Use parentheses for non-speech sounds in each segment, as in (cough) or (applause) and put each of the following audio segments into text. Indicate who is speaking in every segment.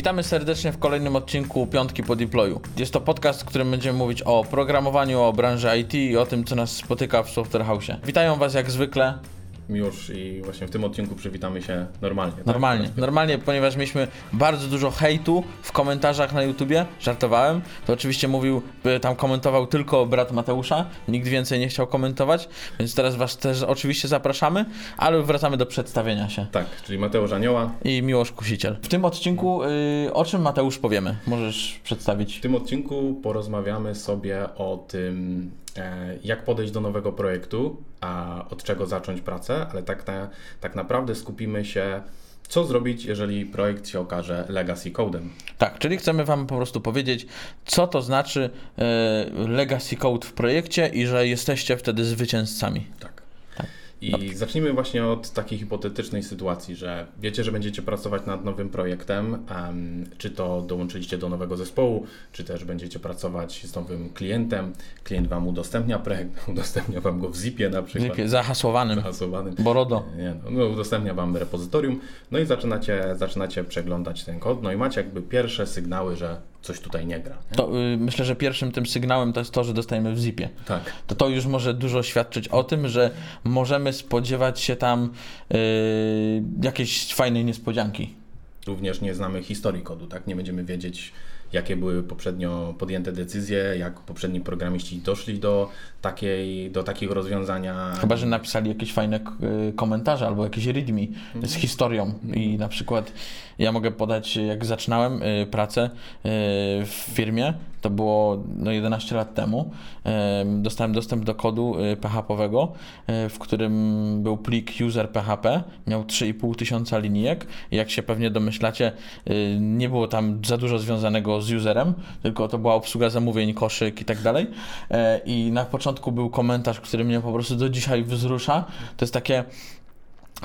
Speaker 1: Witamy serdecznie w kolejnym odcinku Piątki po Deployu. Jest to podcast, w którym będziemy mówić o programowaniu, o branży IT i o tym, co nas spotyka w Software House. Witają Was jak zwykle
Speaker 2: Miłosz i właśnie w tym odcinku przywitamy się normalnie. tak?
Speaker 1: Normalnie, normalnie, ponieważ mieliśmy bardzo dużo hejtu w komentarzach na YouTubie, żartowałem, to oczywiście mówił, tam komentował tylko brat Mateusza, nikt więcej nie chciał komentować, więc teraz was też oczywiście zapraszamy, ale wracamy do przedstawienia się.
Speaker 2: Tak, czyli Mateusz Anioła.
Speaker 1: I Miłosz Kusiciel. W tym odcinku y, o czym Mateusz powiemy? Możesz
Speaker 2: W
Speaker 1: przedstawić.
Speaker 2: tym odcinku porozmawiamy sobie o tym, jak podejść do nowego projektu, a od czego zacząć pracę, ale tak, na, tak naprawdę skupimy się, co zrobić, jeżeli projekt się okaże legacy codem.
Speaker 1: Tak, czyli chcemy wam po prostu powiedzieć, co to znaczy y, legacy code w projekcie i że jesteście wtedy zwycięzcami.
Speaker 2: Tak. I zacznijmy właśnie od takiej hipotetycznej sytuacji, że wiecie, że będziecie pracować nad nowym projektem, em, czy to dołączyliście do nowego zespołu, czy też będziecie pracować z nowym klientem. Klient Wam udostępnia projekt, (laughs) udostępnia Wam go w zipie na przykład.
Speaker 1: Zipie, Zahasowanym.
Speaker 2: zahasowanym.
Speaker 1: Borodo.
Speaker 2: Nie, no, no, udostępnia Wam repozytorium, no i zaczynacie, zaczynacie przeglądać ten kod, no i macie jakby pierwsze sygnały, że coś tutaj nie gra. Nie?
Speaker 1: To y, myślę, że pierwszym tym sygnałem to jest to, że dostajemy w zipie.
Speaker 2: Tak.
Speaker 1: To to już może dużo świadczyć o tym, że możemy spodziewać się tam y, jakiejś fajnej niespodzianki.
Speaker 2: Również nie znamy historii kodu, tak? Nie będziemy wiedzieć, jakie były poprzednio podjęte decyzje, jak poprzedni programiści doszli do, takiej, do takiego rozwiązania.
Speaker 1: Chyba, że napisali jakieś fajne y, komentarze albo jakieś readme z historią. I na przykład ja mogę podać, jak zaczynałem y, pracę y, w firmie, to było no, 11 lat temu, dostałem dostęp do kodu PHP-owego, w którym był plik user PHP, miał 3,5 tysiąca linijek. Jak się pewnie domyślacie, nie było tam za dużo związanego z userem, tylko to była obsługa zamówień, koszyk i tak dalej. E, I na początku był komentarz, który mnie po prostu do dzisiaj wzrusza. To jest takie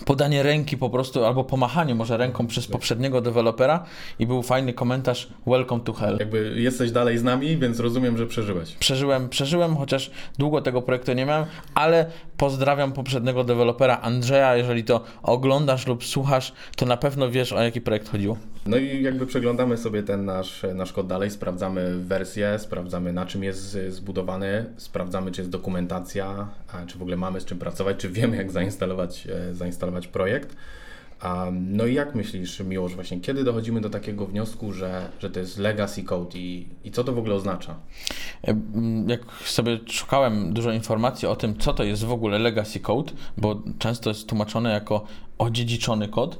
Speaker 1: podanie ręki po prostu, albo pomachanie może ręką przez poprzedniego dewelopera i był fajny komentarz Welcome to hell.
Speaker 2: Jakby jesteś dalej z nami, więc rozumiem, że przeżyłeś.
Speaker 1: Przeżyłem, przeżyłem, chociaż długo tego projektu nie miałem, ale pozdrawiam poprzedniego dewelopera Andrzeja, jeżeli to oglądasz lub słuchasz, to na pewno wiesz o jaki projekt chodziło.
Speaker 2: No i jakby przeglądamy sobie ten nasz, nasz kod dalej, sprawdzamy wersję, sprawdzamy na czym jest zbudowany, sprawdzamy czy jest dokumentacja, czy w ogóle mamy z czym pracować, czy wiemy jak zainstalować, e, zainstalować projekt. No i jak myślisz, Miłosz, właśnie kiedy dochodzimy do takiego wniosku, że, że to jest legacy code i, i co to w ogóle oznacza?
Speaker 1: Jak sobie szukałem dużo informacji o tym, co to jest w ogóle legacy code, bo często jest tłumaczone jako odziedziczony kod,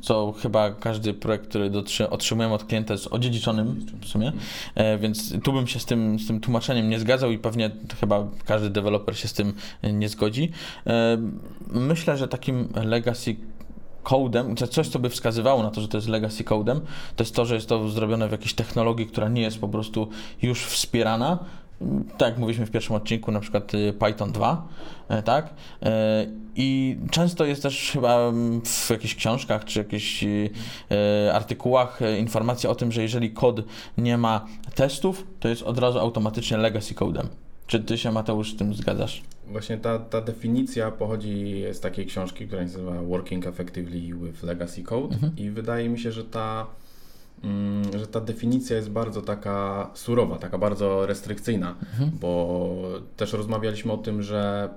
Speaker 1: co chyba każdy projekt, który dotrzy, otrzymujemy od klienta jest odziedziczonym w sumie, e, więc tu bym się z tym, z tym tłumaczeniem nie zgadzał i pewnie chyba każdy deweloper się z tym nie zgodzi. E, Myślę, że takim legacy codem, co- coś, co by wskazywało na to, że to jest legacy codem, to jest to, że jest to zrobione w jakiejś technologii, która nie jest po prostu już wspierana. Tak jak mówiliśmy w pierwszym odcinku, na przykład y, Python 2, e, tak? E, I często jest też chyba mm, w jakichś książkach czy jakichś y, e, artykułach informacja o tym, że jeżeli kod nie ma testów, to jest od razu automatycznie legacy codem. Czy ty się, Mateusz, z tym zgadzasz?
Speaker 2: Właśnie ta, ta definicja pochodzi z takiej książki, która się nazywa Working Effectively with Legacy Code i wydaje mi się, że ta, mm, że ta definicja jest bardzo taka surowa, taka bardzo restrykcyjna, bo też rozmawialiśmy o tym, że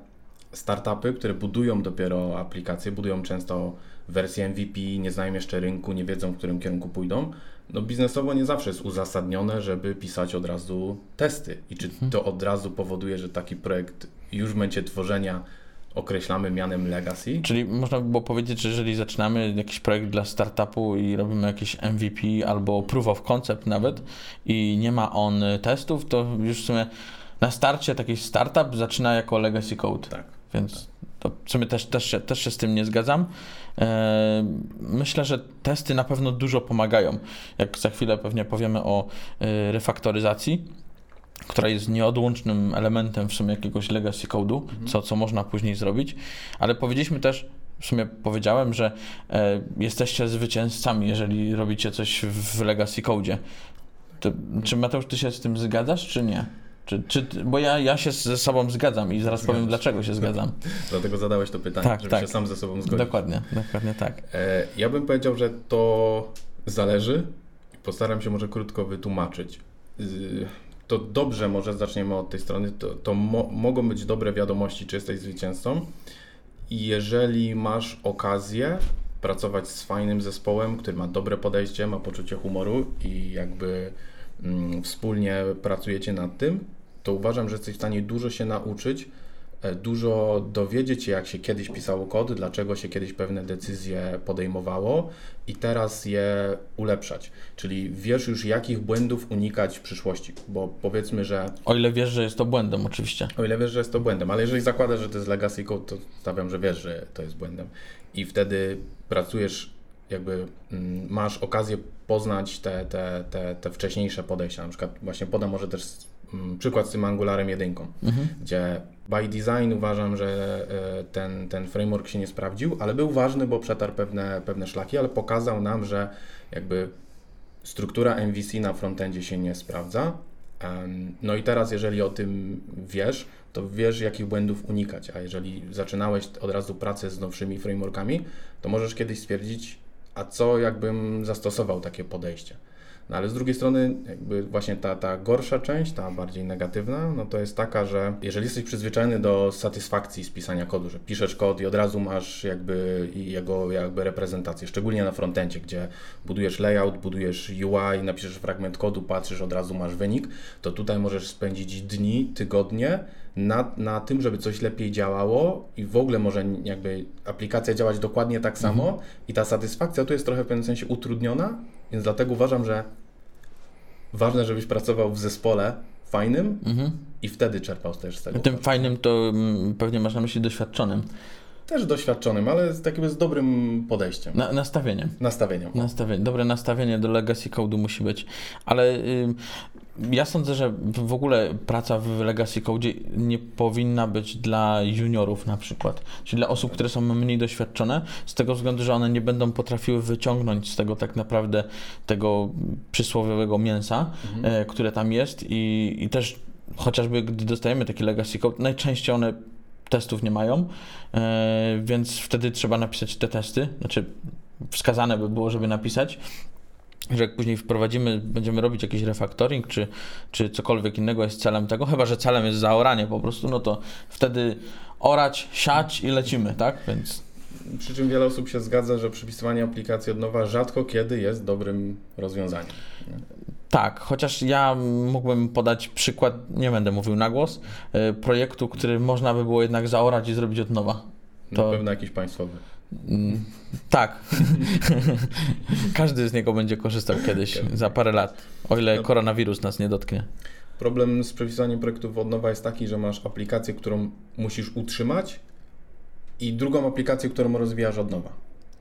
Speaker 2: startupy, które budują dopiero aplikacje, budują często wersję MVP, nie znają jeszcze rynku, nie wiedzą, w którym kierunku pójdą. No biznesowo nie zawsze jest uzasadnione, żeby pisać od razu testy. I czy to od razu powoduje, że taki projekt już w momencie tworzenia określamy mianem legacy?
Speaker 1: Czyli można by było powiedzieć, że jeżeli zaczynamy jakiś projekt dla startupu i robimy jakiś MVP albo proof of concept nawet i nie ma on testów, to już w sumie na starcie taki startup zaczyna jako legacy code.
Speaker 2: Tak.
Speaker 1: Więc to w sumie też, też, się, też się z tym nie zgadzam. Eee, Myślę, że testy na pewno dużo pomagają. Jak za chwilę pewnie powiemy o e, refaktoryzacji, która jest nieodłącznym elementem w sumie jakiegoś legacy code'u, co, co można później zrobić, ale powiedzieliśmy też, w sumie powiedziałem, że e, jesteście zwycięzcami, jeżeli robicie coś w legacy code'zie. To, czy Mateusz, ty się z tym zgadzasz, czy nie? Czy, czy, bo ja, ja się ze sobą zgadzam i zaraz
Speaker 2: Zgadzam
Speaker 1: powiem, dlaczego się zgadzam. (laughs)
Speaker 2: Dlatego zadałeś to pytanie,
Speaker 1: Tak,
Speaker 2: żeby
Speaker 1: tak.
Speaker 2: się sam ze sobą zgodzić.
Speaker 1: Dokładnie, dokładnie tak.
Speaker 2: E, Ja bym powiedział, że to zależy. Postaram się może krótko wytłumaczyć. To dobrze, może zaczniemy od tej strony. To, to mo mogą być dobre wiadomości, czy jesteś zwycięzcą. I jeżeli masz okazję pracować z fajnym zespołem, który ma dobre podejście, ma poczucie humoru i jakby mm, wspólnie pracujecie nad tym, to uważam, że jesteś w stanie dużo się nauczyć dużo dowiedzieć się, jak się kiedyś pisało kod, dlaczego się kiedyś pewne decyzje podejmowało i teraz je ulepszać. Czyli wiesz już, jakich błędów unikać w przyszłości, bo powiedzmy, że...
Speaker 1: O ile wiesz, że jest to błędem, oczywiście.
Speaker 2: O ile wiesz, że jest to błędem, ale jeżeli zakładasz, że to jest legacy code, to stawiam, że wiesz, że to jest błędem i wtedy pracujesz jakby mm, masz okazję poznać te, te, te, te wcześniejsze podejścia. Na przykład właśnie podam może też przykład z tym Angularem 1, mhm. gdzie by design uważam, że e, ten, ten framework się nie sprawdził, ale był ważny, bo przetarł pewne, pewne szlaki, ale pokazał nam, że jakby struktura MVC na frontendzie się nie sprawdza. No i teraz, jeżeli o tym wiesz, to wiesz, jakich błędów unikać, a jeżeli zaczynałeś od razu pracę z nowszymi frameworkami, to możesz kiedyś stwierdzić, a co jakbym zastosował takie podejście. No ale z drugiej strony, jakby właśnie ta, ta gorsza część, ta bardziej negatywna, no to jest taka, że jeżeli jesteś przyzwyczajony do satysfakcji z pisania kodu, że piszesz kod i od razu masz jakby jego jakby reprezentację, szczególnie na frontencie, gdzie budujesz layout, budujesz UI, napiszesz fragment kodu, patrzysz, od razu masz wynik, to tutaj możesz spędzić dni, tygodnie na, na tym, żeby coś lepiej działało i w ogóle może jakby aplikacja działać dokładnie tak samo mhm. i ta satysfakcja tu jest trochę w pewnym sensie utrudniona, więc dlatego uważam, że ważne, żebyś pracował w zespole fajnym mhm. i wtedy czerpał też z tego.
Speaker 1: Tym fajnym to mm, pewnie masz na myśli doświadczonym.
Speaker 2: Też doświadczonym, ale z takim z dobrym podejściem.
Speaker 1: Na, nastawieniem.
Speaker 2: Nastawieniem.
Speaker 1: Nastawienie. Dobre nastawienie do legacy code'u musi być. Ale y, ja sądzę, że w ogóle praca w Legacy Code nie powinna być dla juniorów na przykład, czyli dla osób, które są mniej doświadczone, z tego względu, że one nie będą potrafiły wyciągnąć z tego tak naprawdę tego przysłowiowego mięsa, mhm. E, które tam jest i, i też chociażby gdy dostajemy taki Legacy Code, najczęściej one testów nie mają, e, więc wtedy trzeba napisać te testy, znaczy wskazane by było, żeby napisać, że jak później wprowadzimy, będziemy robić jakiś refaktoring, czy, czy cokolwiek innego jest celem tego, chyba że celem jest zaoranie po prostu, no to wtedy orać, siać i lecimy, tak? Więc...
Speaker 2: Przy czym wiele osób się zgadza, że przypisywanie aplikacji od nowa rzadko kiedy jest dobrym rozwiązaniem.
Speaker 1: Tak, chociaż ja mógłbym podać przykład, nie będę mówił na głos, e, projektu, który można by było jednak zaorać i zrobić od nowa.
Speaker 2: To... Na pewno jakiś państwowy.
Speaker 1: Mm, tak. (laughs) Każdy z niego będzie korzystał kiedyś, za parę lat, o ile no. koronawirus nas nie dotknie.
Speaker 2: Problem z przepisaniem projektów od nowa jest taki, że masz aplikację, którą musisz utrzymać i drugą aplikację, którą rozwijasz od nowa.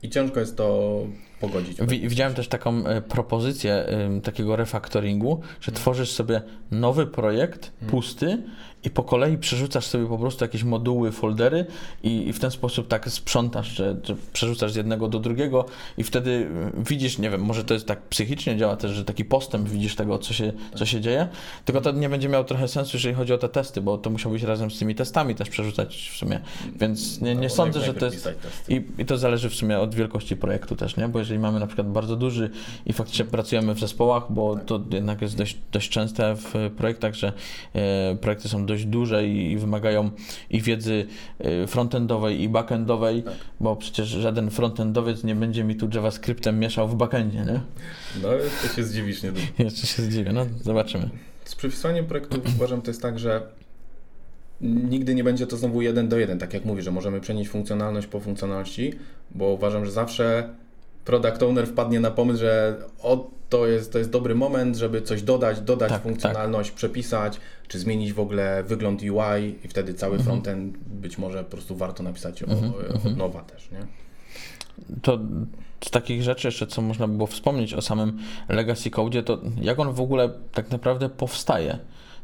Speaker 2: I ciężko jest to pogodzić.
Speaker 1: Widziałem też taką e, propozycję takiego refaktoringu, że hmm. tworzysz sobie nowy projekt, hmm. pusty i po kolei przerzucasz sobie po prostu jakieś moduły, foldery i, w ten sposób tak sprzątasz, że, że, przerzucasz z jednego do drugiego i wtedy widzisz, nie wiem, może to jest tak psychicznie działa też, że taki postęp widzisz tego, co się, co się dzieje, tylko to nie będzie miało trochę sensu, jeżeli chodzi o te testy, bo to musiałbyś razem z tymi testami też przerzucać w sumie, więc nie, nie no, sądzę, że to jest... I, I to zależy w sumie od wielkości projektu też, nie? Bo jeżeli mamy na przykład bardzo duży i faktycznie pracujemy w zespołach, bo tak. to jednak jest dość, dość częste w projektach, że e, projekty są dość duże i, wymagają i wiedzy e, frontendowej i backendowej, tak. bo przecież żaden frontendowiec nie będzie mi tu JavaScriptem mieszał w backendzie, nie?
Speaker 2: No, to się zdziwisz niedługo. (laughs)
Speaker 1: Jeszcze się zdziwię, no zobaczymy.
Speaker 2: Z przypisywaniem projektów (clears throat) uważam, to jest tak, że nigdy nie będzie to znowu jeden do jeden, tak jak mówisz, że możemy przenieść funkcjonalność po funkcjonalności, bo uważam, że zawsze product owner wpadnie na pomysł, że o, to, jest, to jest dobry moment, żeby coś dodać, dodać tak, funkcjonalność, tak. przepisać, czy zmienić w ogóle wygląd UI i wtedy cały mhm. frontend być może po prostu warto napisać mhm. od mhm. nowa też, nie?
Speaker 1: To z takich rzeczy jeszcze, co można by było wspomnieć o samym Legacy Code, to jak on w ogóle tak naprawdę powstaje?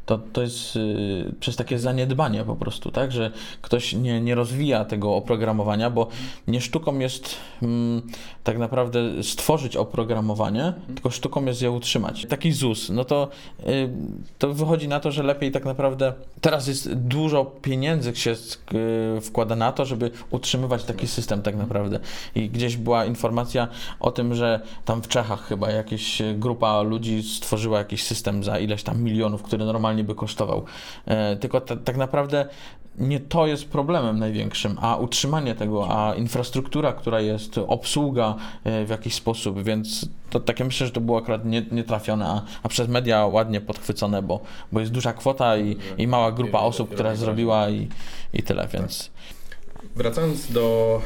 Speaker 1: To, to jest y, przez takie zaniedbanie po prostu, tak, że ktoś nie, nie rozwija tego oprogramowania, bo nie sztuką jest mm, tak naprawdę stworzyć oprogramowanie, mhm. tylko sztuką jest je utrzymać. Taki ZUS, no to, y, to wychodzi na to, że lepiej tak naprawdę teraz jest dużo pieniędzy się y, wkłada na to, żeby utrzymywać taki system tak naprawdę. I gdzieś była informacja o tym, że tam w Czechach chyba jakaś grupa ludzi stworzyła jakiś system za ileś tam milionów, który normalnie by kosztował. E, tylko tak naprawdę nie to jest problemem największym, a utrzymanie tego, a infrastruktura, która jest, obsługa e, w jakiś sposób, więc to takie myślę, że to było akurat nietrafione, a, a przez media ładnie podchwycone, bo, bo jest duża kwota i, i mała grupa osób, która zrobiła i, i tyle, więc...
Speaker 2: Wracając do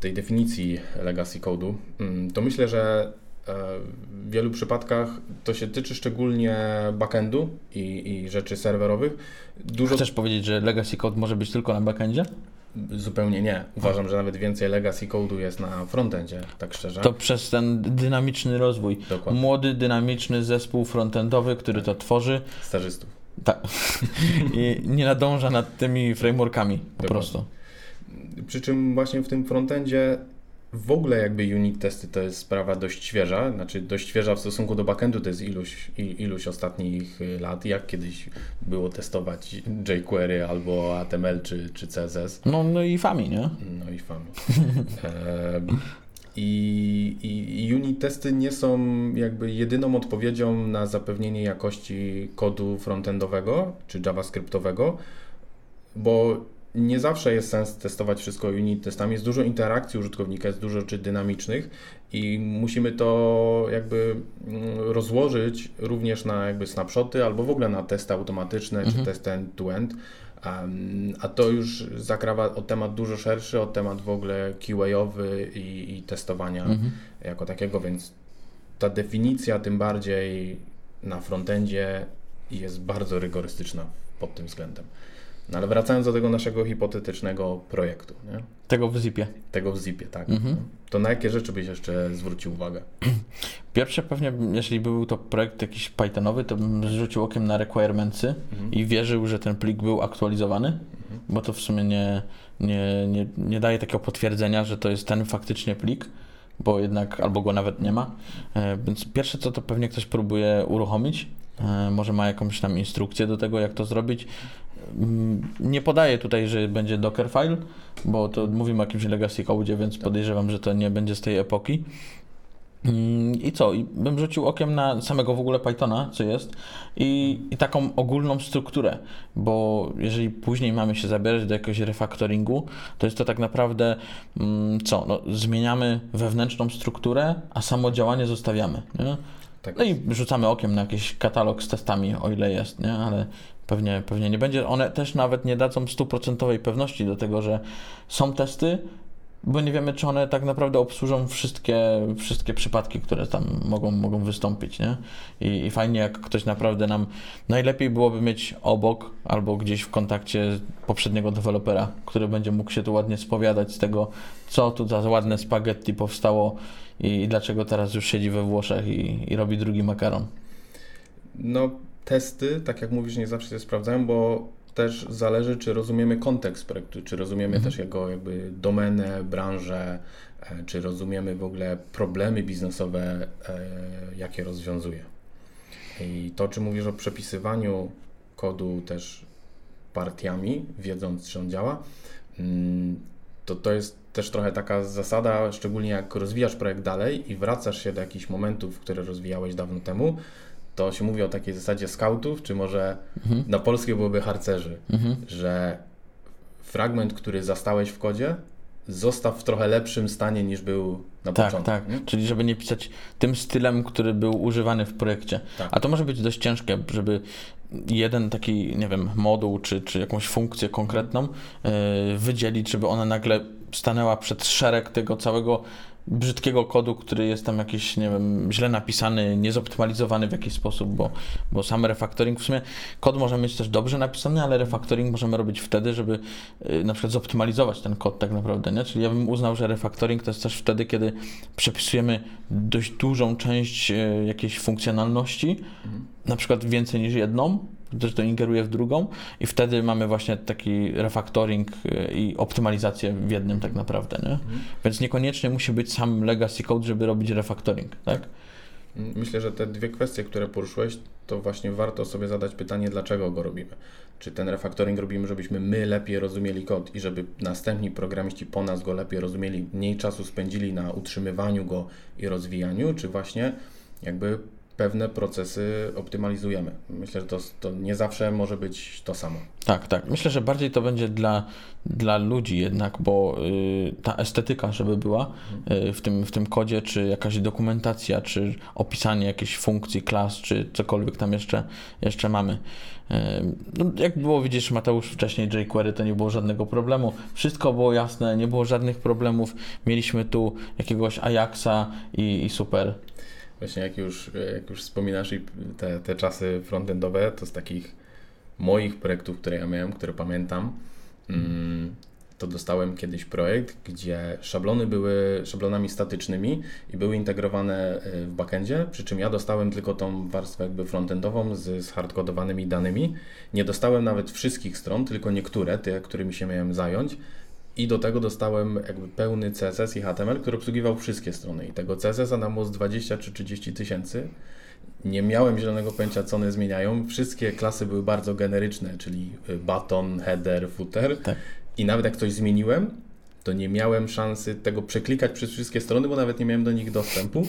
Speaker 2: tej definicji legacy code'u, mm, to myślę, że w wielu przypadkach to się tyczy szczególnie backendu i, i rzeczy serwerowych.
Speaker 1: Dużo... Chcesz powiedzieć, że legacy code może być tylko na backendzie?
Speaker 2: Zupełnie nie. Uważam, że nawet więcej legacy code'u jest na frontendzie, tak szczerze.
Speaker 1: To przez ten dynamiczny rozwój. Dokładnie. Młody, dynamiczny zespół frontendowy, który to tworzy.
Speaker 2: Stażystów.
Speaker 1: Tak. (laughs) I nie nadąża nad tymi frameworkami po Dokładnie. prostu.
Speaker 2: Przy czym właśnie w tym frontendzie w ogóle jakby unit testy to jest sprawa dość świeża, znaczy dość świeża w stosunku do backendu to jest iluś, iluś ostatnich lat, jak kiedyś było testować jQuery albo HTML czy, czy CSS.
Speaker 1: No, no i FAMI, nie?
Speaker 2: No i FAMI. (laughs) e, i, I unit testy nie są jakby jedyną odpowiedzią na zapewnienie jakości kodu frontendowego czy javascriptowego, bo nie zawsze jest sens testować wszystko unit testami. Jest dużo interakcji użytkownika, jest dużo rzeczy dynamicznych i musimy to jakby mm, rozłożyć również na jakby snapshoty albo w ogóle na testy automatyczne mhm. czy testy end-to-end. Um, a to już zakrawa o temat dużo szerszy, o temat w ogóle QA-owy i, i testowania mhm. jako takiego, więc ta definicja tym bardziej na frontendzie jest bardzo rygorystyczna pod tym względem. No ale wracając do tego naszego hipotetycznego projektu. Nie?
Speaker 1: Tego w ZIP-ie.
Speaker 2: Tego w ZIP-ie, tak. Mhm. To na jakie rzeczy byś jeszcze zwrócił uwagę? (clears throat)
Speaker 1: Pierwsze pewnie, jeśli był to projekt jakiś Pythonowy, to bym zwrócił okiem na requirementsy mhm. i wierzył, że ten plik był aktualizowany, mhm. bo to w sumie nie, nie, nie, nie daje takiego potwierdzenia, że to jest ten faktycznie plik bo jednak albo go nawet nie ma. E, więc pierwsze co to pewnie ktoś próbuje uruchomić. E, może ma jakąś tam instrukcję do tego, jak to zrobić. Mm, nie podaję tutaj, że będzie Dockerfile, bo to mówimy o jakimś legacy code, więc podejrzewam, że to nie będzie z tej epoki. Mm, I co? I bym rzucił okiem na samego w ogóle Pythona, co jest, i, i taką ogólną strukturę, bo jeżeli później mamy się zabierać do jakiegoś refactoringu, to jest to tak naprawdę mm, co? No, zmieniamy wewnętrzną strukturę, a samo działanie zostawiamy. Nie? Tak. No i rzucamy okiem na jakiś katalog z testami, o ile jest, nie? ale pewnie, pewnie nie będzie. One też nawet nie dadzą stuprocentowej pewności do tego, że są testy, bo nie wiemy, czy one tak naprawdę obsłużą wszystkie, wszystkie przypadki, które tam mogą, mogą wystąpić, nie? I, I, fajnie, jak ktoś naprawdę nam, najlepiej byłoby mieć obok albo gdzieś w kontakcie poprzedniego dewelopera, który będzie mógł się tu ładnie spowiadać z tego, co tu za ładne spaghetti powstało i, i dlaczego teraz już siedzi we Włoszech i, i robi drugi makaron.
Speaker 2: No, testy, tak jak mówisz, nie zawsze się sprawdzają, bo też zależy, czy rozumiemy kontekst projektu, czy rozumiemy mhm. też jego jakby domenę, branżę, e, czy rozumiemy w ogóle problemy biznesowe, e, jakie rozwiązuje. I to, czy mówisz o przepisywaniu kodu też partiami, wiedząc, czy on działa, mm, to to jest też trochę taka zasada, szczególnie jak rozwijasz projekt dalej i wracasz się do jakichś momentów, które rozwijałeś dawno temu, to się mówi o takiej zasadzie scoutów, czy może mhm. na polskie byłoby harcerzy, mhm. że fragment, który zastałeś w kodzie, zostaw w trochę lepszym stanie niż był na
Speaker 1: tak,
Speaker 2: początku.
Speaker 1: Tak, tak. Czyli żeby nie pisać tym stylem, który był używany w projekcie. Tak. A to może być dość ciężkie, żeby jeden taki, nie wiem, moduł czy, czy jakąś funkcję konkretną yy, wydzielić, żeby ona nagle stanęła przed szereg tego całego brzydkiego kodu, który jest tam jakiś, nie wiem, źle napisany, niezoptymalizowany w jakiś sposób, bo, bo sam refactoring, w sumie kod może mieć też dobrze napisany, ale refactoring możemy robić wtedy, żeby y, na przykład zoptymalizować ten kod tak naprawdę, nie? Czyli ja bym uznał, że refactoring to jest też wtedy, kiedy przepisujemy dość dużą część y, jakiejś funkcjonalności, mhm. na przykład więcej niż jedną, też to ingeruje w drugą i wtedy mamy właśnie taki refactoring y, i optymalizację w jednym tak naprawdę, nie? Mhm. Więc niekoniecznie musi być sam legacy code, żeby robić refactoring, tak?
Speaker 2: Myślę, że te dwie kwestie, które poruszyłeś, to właśnie warto sobie zadać pytanie, dlaczego go robimy. Czy ten refactoring robimy, żebyśmy my lepiej rozumieli kod i żeby następni programiści po nas go lepiej rozumieli, mniej czasu spędzili na utrzymywaniu go i rozwijaniu, czy właśnie jakby pewne procesy optymalizujemy. Myślę, że to, to nie zawsze może być to samo.
Speaker 1: Tak, tak. Myślę, że bardziej to będzie dla, dla ludzi jednak, bo y, ta estetyka, żeby była y, w, tym, w tym kodzie, czy jakaś dokumentacja, czy opisanie jakiejś funkcji, klas, czy cokolwiek tam jeszcze, jeszcze mamy. Y, no, jak było widzisz, Mateusz, wcześniej jQuery to nie było żadnego problemu. Wszystko było jasne, nie było żadnych problemów. Mieliśmy tu jakiegoś Ajaxa i, i super.
Speaker 2: Właśnie jak już, jak już wspominasz i te, te czasy frontendowe, to z takich moich projektów, które ja miałem, które pamiętam, mm, to dostałem kiedyś projekt, gdzie szablony były szablonami statycznymi i były integrowane e, w backendzie, przy czym ja dostałem tylko tą warstwę jakby frontendową z, z hardkodowanymi danymi. Nie dostałem nawet wszystkich stron, tylko niektóre, te, którymi się miałem zająć. I do tego dostałem jakby pełny CSS i HTML, który obsługiwał wszystkie strony. I tego CSS-a nam było z 20 czy 30 tysięcy. Nie miałem zielonego pojęcia, co one zmieniają. Wszystkie klasy były bardzo generyczne, czyli y, button, header, footer. Tak. I nawet jak coś zmieniłem, to nie miałem szansy tego przeklikać przez wszystkie strony, bo nawet nie miałem do nich dostępu.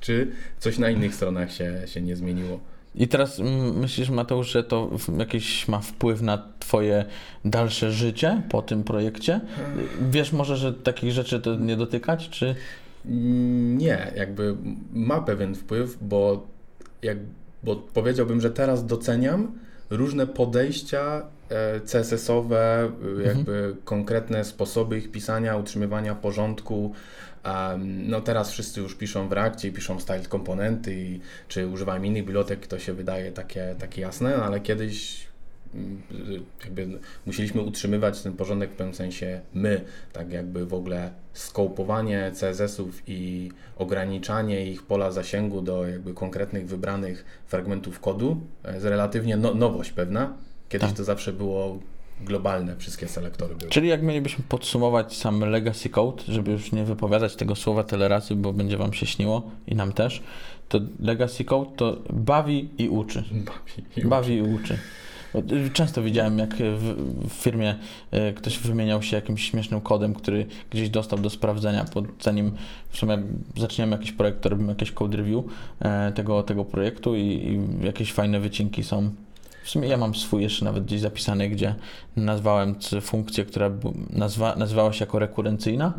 Speaker 2: Czy coś na innych stronach się, się nie zmieniło.
Speaker 1: I teraz myślisz, Mateusz, że to jakiś ma wpływ na Twoje dalsze życie po tym projekcie? Wiesz może, że takich rzeczy to nie dotykać, czy?
Speaker 2: Nie, jakby ma pewien wpływ, bo, jak, bo powiedziałbym, że teraz doceniam różne podejścia e, CSS-owe, jakby mhm. konkretne sposoby ich pisania, utrzymywania porządku, no teraz wszyscy już piszą w Reakcie piszą styled komponenty, i, czy używają innych bibliotek, to się wydaje takie, takie jasne, no ale kiedyś mm, jakby musieliśmy utrzymywać ten porządek w pewnym sensie my, tak jakby w ogóle skołpowanie CSS-ów i ograniczanie ich pola zasięgu do jakby konkretnych wybranych fragmentów kodu jest relatywnie no, nowość pewna. Kiedyś tak. to zawsze było globalne wszystkie selektory były.
Speaker 1: Czyli jak mielibyśmy podsumować sam legacy code, żeby już nie wypowiadać tego słowa tyle razy, bo będzie wam się śniło i nam też, to legacy code to bawi i uczy. Bawi i bawi uczy. I uczy. Często widziałem, jak w, firmie y, ktoś wymieniał się jakimś śmiesznym kodem, który gdzieś dostał do sprawdzenia, pod, zanim w sumie zaczniemy jakiś projekt, to robimy jakieś code review e, tego, tego projektu i, i jakieś fajne wycinki są w sumie ja mam swój jeszcze nawet gdzieś zapisany, gdzie nazwałem funkcję, która nazwa, nazywała się jako rekurencyjna,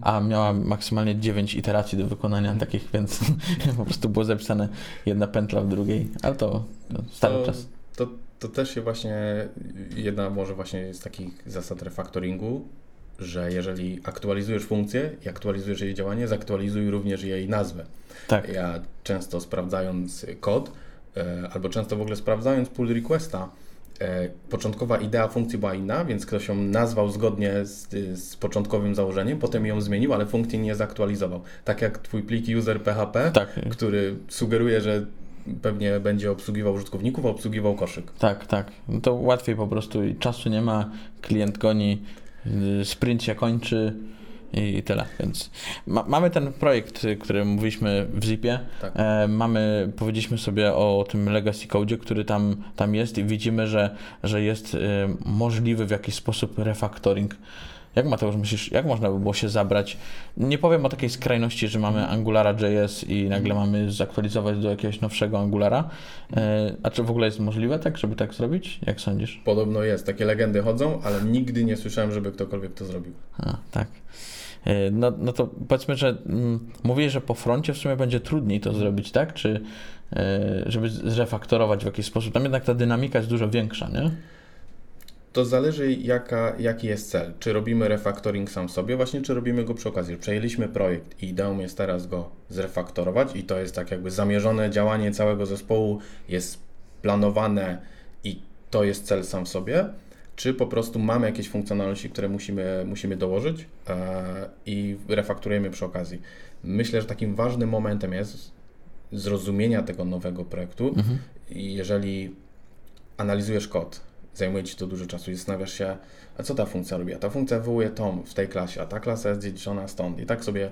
Speaker 1: a miała maksymalnie 9 iteracji do wykonania takich, więc (laughs) po prostu było zapisane jedna pętla w drugiej, ale to, to stary to, czas.
Speaker 2: To, to też się właśnie, jedna może właśnie z takich zasad refactoringu, że jeżeli aktualizujesz funkcję i aktualizujesz jej działanie, zaktualizuj również jej nazwę. Tak. Ja często sprawdzając kod, albo często w ogóle sprawdzając pull requesta, e, początkowa idea funkcji była inna, więc ktoś ją nazwał zgodnie z, z, początkowym założeniem, potem ją zmienił, ale funkcji nie zaktualizował. Tak jak twój plik user PHP, tak. który sugeruje, że pewnie będzie obsługiwał użytkowników, a obsługiwał koszyk.
Speaker 1: Tak, tak. No to łatwiej po prostu czasu nie ma, klient goni, y, sprint się kończy, i tyle. Więc ma, mamy ten projekt, który mówiliśmy w Zipie. Tak. E, mamy, powiedzieliśmy sobie o tym legacy code, który tam, tam jest i widzimy, że, że jest e, możliwy w jakiś sposób refactoring. Jak Mateusz myślisz, jak można by było się zabrać? Nie powiem o takiej skrajności, że mamy Angulara.js i nagle mamy zaktualizować do jakiegoś nowszego Angulara. E, a czy w ogóle jest możliwe tak, żeby tak zrobić? Jak sądzisz?
Speaker 2: Podobno jest. Takie legendy chodzą, ale nigdy nie słyszałem, żeby ktokolwiek to zrobił.
Speaker 1: A, tak. E, no, no to powiedzmy, że mm, mówię, że po froncie w sumie będzie trudniej to zrobić, tak? Czy e, żeby zrefaktorować w jakiś sposób. Tam jednak ta dynamika jest dużo większa, nie?
Speaker 2: To zależy jaka, jaki jest cel. Czy robimy refaktoring sam sobie, właśnie, czy robimy go przy okazji. Przejęliśmy projekt i ideą jest teraz go zrefaktorować i to jest tak jakby zamierzone działanie całego zespołu, jest planowane i to jest cel sam w sobie czy po prostu mamy jakieś funkcjonalności, które musimy, musimy dołożyć e, i refakturujemy przy okazji. Myślę, że takim ważnym momentem jest zrozumienia tego nowego projektu mhm. jeżeli analizujesz kod, zajmuje Ci to dużo czasu i zastanawiasz się, a co ta funkcja robi? A ta funkcja wywołuje tom w tej klasie, a ta klasa jest dziedziczona stąd. I tak sobie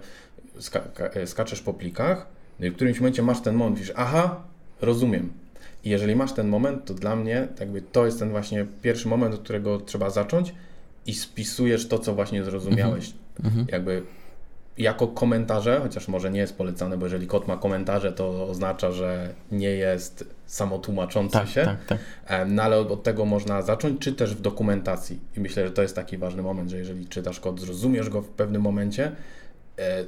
Speaker 2: ska e, skaczesz po plikach, no i w którymś momencie masz ten moment, wiesz, aha, rozumiem. I jeżeli masz ten moment, to dla mnie jakby to jest ten właśnie pierwszy moment, od którego trzeba zacząć i spisujesz to, co właśnie zrozumiałeś. Mhm. Jakby jako komentarze, chociaż może nie jest polecane, bo jeżeli kod ma komentarze, to oznacza, że nie jest samotłumaczący
Speaker 1: tak,
Speaker 2: się.
Speaker 1: Tak, tak.
Speaker 2: No ale od, od, tego można zacząć, czy też w dokumentacji. I myślę, że to jest taki ważny moment, że jeżeli czytasz kod, zrozumiesz go w pewnym momencie, e,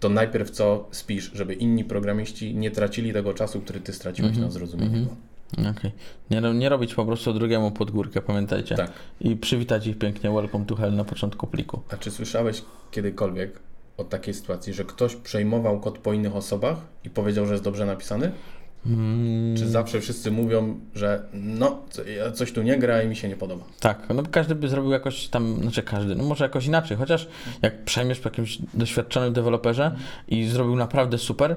Speaker 2: to najpierw co spisz, żeby inni programiści nie tracili tego czasu, który ty straciłeś mm -hmm. na zrozumienie mm -hmm. go.
Speaker 1: Okej. Okay. Nie, nie robić po prostu drugiemu pod górkę, pamiętajcie. Tak. I przywitać ich pięknie welcome to hell na początku pliku.
Speaker 2: A czy słyszałeś kiedykolwiek o takiej sytuacji, że ktoś przejmował kod po innych osobach i powiedział, że jest dobrze napisany? Hmm. Czy zawsze wszyscy mówią, że no, coś tu nie gra i mi się nie podoba?
Speaker 1: Tak, no każdy by zrobił jakoś tam, znaczy każdy, no może jakoś inaczej, chociaż jak przejmiesz po jakimś doświadczonym deweloperze i zrobił naprawdę super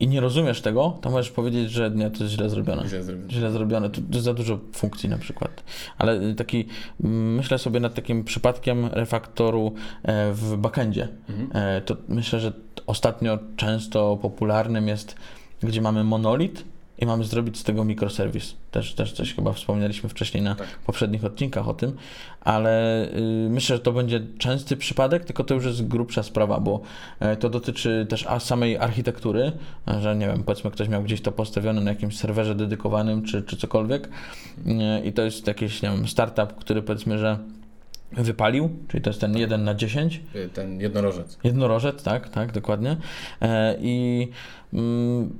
Speaker 1: i nie rozumiesz tego, to możesz powiedzieć, że nie, to jest źle zrobione.
Speaker 2: Źle zrobione.
Speaker 1: Źle zrobione, to jest za dużo funkcji na przykład. Ale taki, myślę sobie nad takim przypadkiem refaktoru e, w backendzie. Mhm. E, to myślę, że ostatnio często popularnym jest gdzie mamy monolit i mamy zrobić z tego mikroserwis. Też, też coś chyba wspomnieliśmy wcześniej na tak. poprzednich odcinkach o tym, ale y, myślę, że to będzie częsty przypadek, tylko to już jest grubsza sprawa, bo y, to dotyczy też a samej architektury, że nie wiem, powiedzmy ktoś miał gdzieś to postawione na jakimś serwerze dedykowanym czy, czy cokolwiek y, i to jest jakiś, nie wiem, startup, który powiedzmy, że wypalił, czyli to jest ten 1 na 10.
Speaker 2: Ten jednorożec.
Speaker 1: Jednorożec, tak, tak, dokładnie. I mm,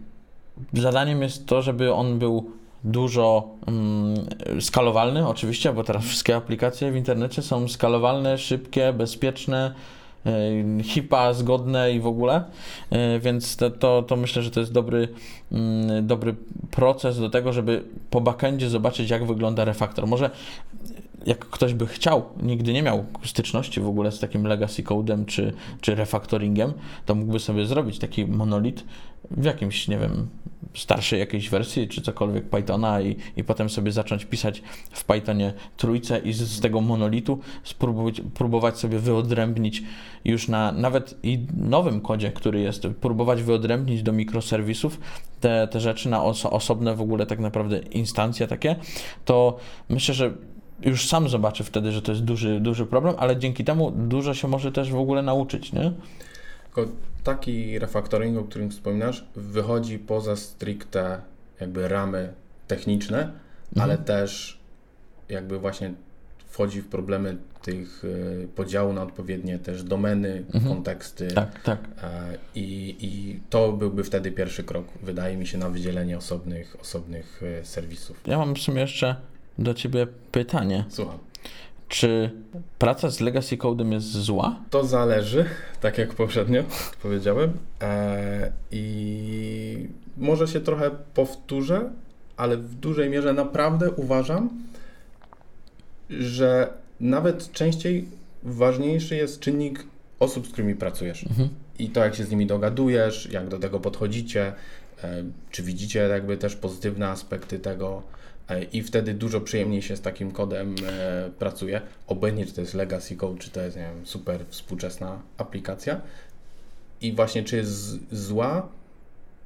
Speaker 1: zadaniem jest to, żeby on był dużo um, skalowalny, oczywiście, bo teraz wszystkie aplikacje w internecie są skalowalne, szybkie, bezpieczne, e, HIPA zgodne i w ogóle, e, więc to, to, to, myślę, że to jest dobry, mm, dobry proces do tego, żeby po backendzie zobaczyć, jak wygląda refaktor. Może jak ktoś by chciał, nigdy nie miał styczności w ogóle z takim legacy codem czy, czy refactoringiem, to mógłby sobie zrobić taki monolit w jakimś, nie wiem, starszej jakiejś wersji, czy cokolwiek Pythona i, i potem sobie zacząć pisać w Pythonie trójce i z, z tego monolitu spróbować próbować sobie wyodrębnić już na nawet i nowym kodzie, który jest, próbować wyodrębnić do mikroserwisów te, te rzeczy na oso, osobne w ogóle tak naprawdę instancje takie, to myślę, że już sam zobaczy wtedy, że to jest duży, duży problem, ale dzięki temu dużo się może też w ogóle nauczyć, nie?
Speaker 2: Tylko taki refaktoring, o którym wspominasz, wychodzi poza stricte jakby ramy techniczne, mhm. ale też jakby właśnie wchodzi w problemy tych y, podziału na odpowiednie też domeny, mhm. konteksty.
Speaker 1: Tak, tak.
Speaker 2: E, I, I to byłby wtedy pierwszy krok, wydaje mi się, na wydzielenie osobnych, osobnych y, serwisów.
Speaker 1: Ja mam w sumie jeszcze do Ciebie pytanie.
Speaker 2: Słucham.
Speaker 1: Czy praca z legacy codem jest zła?
Speaker 2: To zależy, tak jak poprzednio (laughs) powiedziałem. E, I może się trochę powtórzę, ale w dużej mierze naprawdę uważam, że nawet częściej ważniejszy jest czynnik osób, z którymi pracujesz. Mhm. I to, jak się z nimi dogadujesz, jak do tego podchodzicie, e, czy widzicie jakby też pozytywne aspekty tego i wtedy dużo przyjemniej się z takim kodem e, pracuje. Obojętnie, czy to jest legacy code, czy to jest wiem, super współczesna aplikacja. I właśnie, czy jest zła,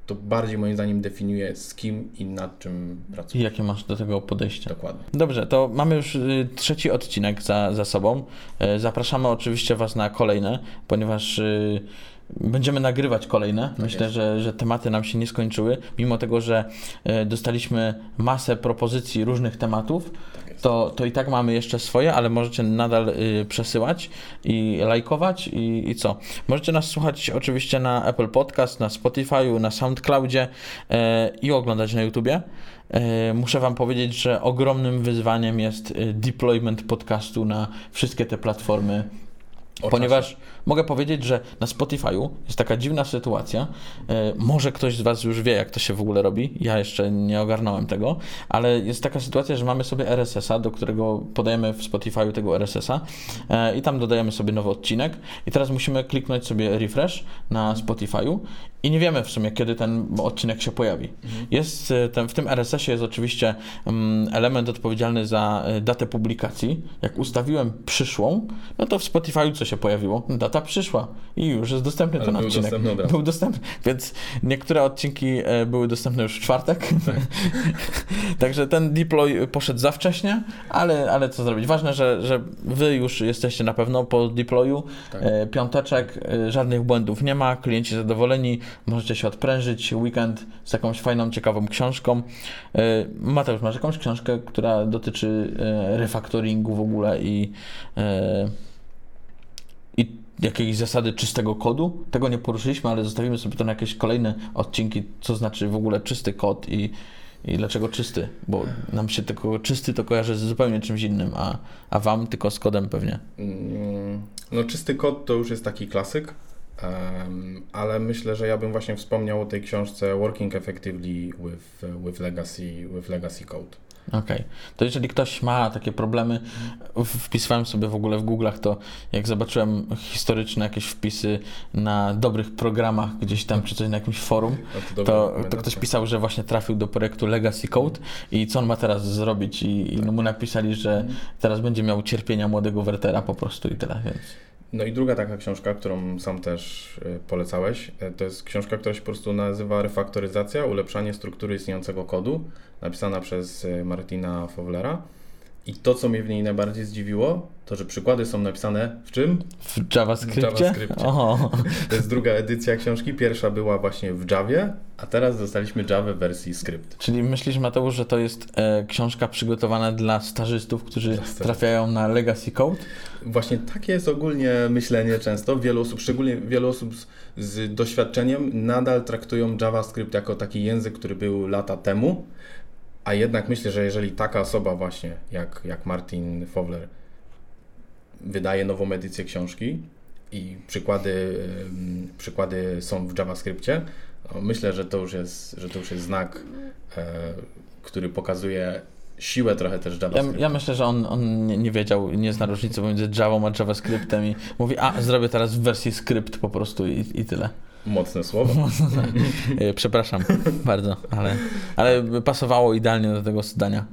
Speaker 2: to bardziej moim zdaniem definiuje z kim i nad czym pracujesz.
Speaker 1: I jakie masz do tego podejście.
Speaker 2: Dokładnie.
Speaker 1: Dobrze, to mamy już y, trzeci odcinek za, za sobą. E, zapraszamy oczywiście Was na kolejne, ponieważ y, Będziemy nagrywać kolejne. Tak Myślę, że, że tematy nam się nie skończyły. Mimo tego, że e, dostaliśmy masę propozycji różnych tematów, tak to, to i tak mamy jeszcze swoje, ale możecie nadal y, przesyłać i lajkować i, i co. Możecie nas słuchać oczywiście na Apple Podcast, na Spotify, na SoundCloudzie e, i oglądać na YouTubie. E, muszę Wam powiedzieć, że ogromnym wyzwaniem jest deployment podcastu na wszystkie te platformy
Speaker 2: O
Speaker 1: Ponieważ
Speaker 2: czasie.
Speaker 1: mogę powiedzieć, że na Spotify'u jest taka dziwna sytuacja. e, Może ktoś z Was już wie, jak to się w ogóle robi. Ja jeszcze nie ogarnąłem tego, ale jest taka sytuacja, że mamy sobie RSS-a, do którego podajemy w Spotify'u tego RSS-a e, i tam dodajemy sobie nowy odcinek. I teraz musimy kliknąć sobie refresh na Spotify'u i nie wiemy w sumie, kiedy ten odcinek się pojawi. Jest e, ten, w tym RSS-ie jest oczywiście mm, element odpowiedzialny za datę publikacji. Jak ustawiłem przyszłą, no to w Spotify'u się pojawiło? Data przyszła i już jest dostępny
Speaker 2: Ale
Speaker 1: ten
Speaker 2: był
Speaker 1: odcinek.
Speaker 2: dostępny od.
Speaker 1: Był dostępny, więc niektóre odcinki e, były dostępne już w czwartek.
Speaker 2: Tak. (laughs)
Speaker 1: Także ten deploy poszedł za wcześnie, ale, ale co zrobić? Ważne, że, że wy już jesteście na pewno po deployu.
Speaker 2: Tak.
Speaker 1: E, Piąteczek, e, żadnych błędów nie ma, klienci zadowoleni, możecie się odprężyć, weekend z jakąś fajną, ciekawą książką. Mateusz, masz jakąś książkę, która dotyczy refactoringu w ogóle i jakiejś zasady czystego kodu? Tego nie poruszyliśmy, ale zostawimy sobie to na jakieś kolejne odcinki, co znaczy w ogóle czysty kod i, i dlaczego czysty, bo nam się tylko czysty to kojarzy z zupełnie czymś innym, a, a wam tylko z kodem pewnie.
Speaker 2: Mm, No czysty kod to już jest taki klasyk, em, ale myślę, że ja bym właśnie wspomniał o tej książce Working Effectively with, with, Legacy, with Legacy Code.
Speaker 1: Okej. To jeżeli ktoś ma takie problemy, wpisywałem sobie w ogóle w Google'ach, to jak zobaczyłem historyczne jakieś wpisy na dobrych programach gdzieś tam, czy coś na jakimś forum,
Speaker 2: to,
Speaker 1: to, to ktoś pisał, że właśnie trafił do projektu Legacy Code i co on ma teraz zrobić? I, i no mu napisali, że teraz będzie miał cierpienia młodego Wertera po prostu i tyle, więc...
Speaker 2: No i druga taka książka, którą sam też e, polecałeś, e, to jest książka, która się po prostu nazywa Refaktoryzacja, ulepszanie struktury istniejącego kodu, napisana przez e, Martina Fowlera. I to, co mnie w niej najbardziej zdziwiło, to że przykłady są napisane w czym?
Speaker 1: W JavaScriptie?
Speaker 2: W JavaScriptie.
Speaker 1: O,
Speaker 2: To jest druga edycja książki. Pierwsza była właśnie w Javie, a teraz dostaliśmy Java w wersji skrypt.
Speaker 1: czyli myślisz Mateusz, że to jest e, książka przygotowana dla stażystów, którzy
Speaker 2: Dla stażystów.
Speaker 1: trafiają na Legacy Code?
Speaker 2: Właśnie takie jest ogólnie myślenie często. Wielu osób, szczególnie wielu osób z, z doświadczeniem, nadal traktują JavaScript jako taki język, który był lata temu. A jednak myślę, że jeżeli taka osoba właśnie, jak, jak Martin Fowler, wydaje nową edycję książki i przykłady, przykłady są w JavaScriptie, no myślę, że to już jest, że to już jest znak, e, który pokazuje siłę trochę też
Speaker 1: Ja,
Speaker 2: JavaScriptu.
Speaker 1: ja myślę, że on, on nie, nie wiedział, nie zna różnicy pomiędzy Javą a JavaScriptem i mówi, a zrobię teraz w wersji skrypt po prostu i, i tyle.
Speaker 2: Mocne słowo. (laughs)
Speaker 1: E, Przepraszam (laughs) bardzo, ale, ale pasowało idealnie do tego zdania.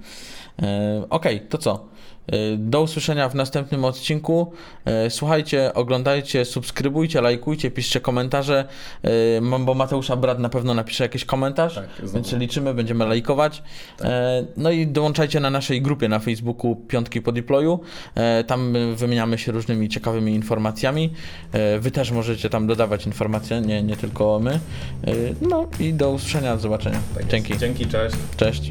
Speaker 1: E, Okej, to co? E, Do usłyszenia w następnym odcinku. E, Słuchajcie, oglądajcie, subskrybujcie, lajkujcie, piszcie komentarze, e, mam- bo Mateusza Brat na pewno napisze jakiś komentarz,
Speaker 2: Tak,
Speaker 1: więc liczymy, będziemy lajkować.
Speaker 2: Tak.
Speaker 1: No i dołączajcie na naszej grupie na Facebooku Piątki po deployu. Tam wymieniamy się różnymi ciekawymi informacjami. Wy też możecie tam dodawać informacje, nie, nie tylko my. No i do usłyszenia, do zobaczenia.
Speaker 2: Tak.
Speaker 1: Dzięki.
Speaker 2: Dzięki, cześć.
Speaker 1: Cześć.